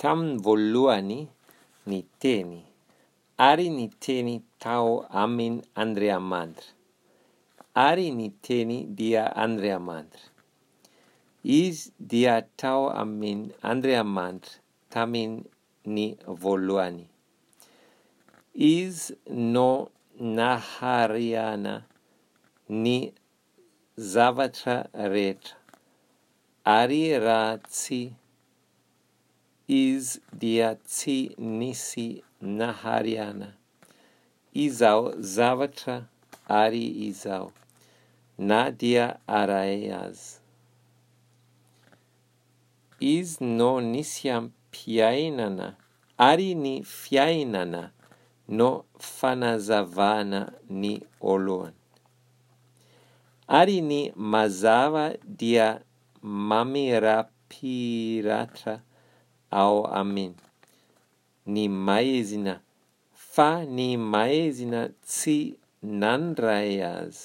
Tamin'ny voalohany niteny ary niteny tao amin' Andriamanitra, ary niteny dia Andriamanitra. Izy dia tao amin' Andriamanitra tamin'ny voalohany. Izy no nahariana ny zavatra rehetra ary raha tsy Izy dia tsy nisy nahariana izao zavatra ary izao na dia arahay aza. Izy no nisiam-piainana ary ny fiainana no fanazavana ny oloany. Ary ny mazava dia mamirapiratra ao amin, ny maizina, fa ny maizina tsy nandray azy.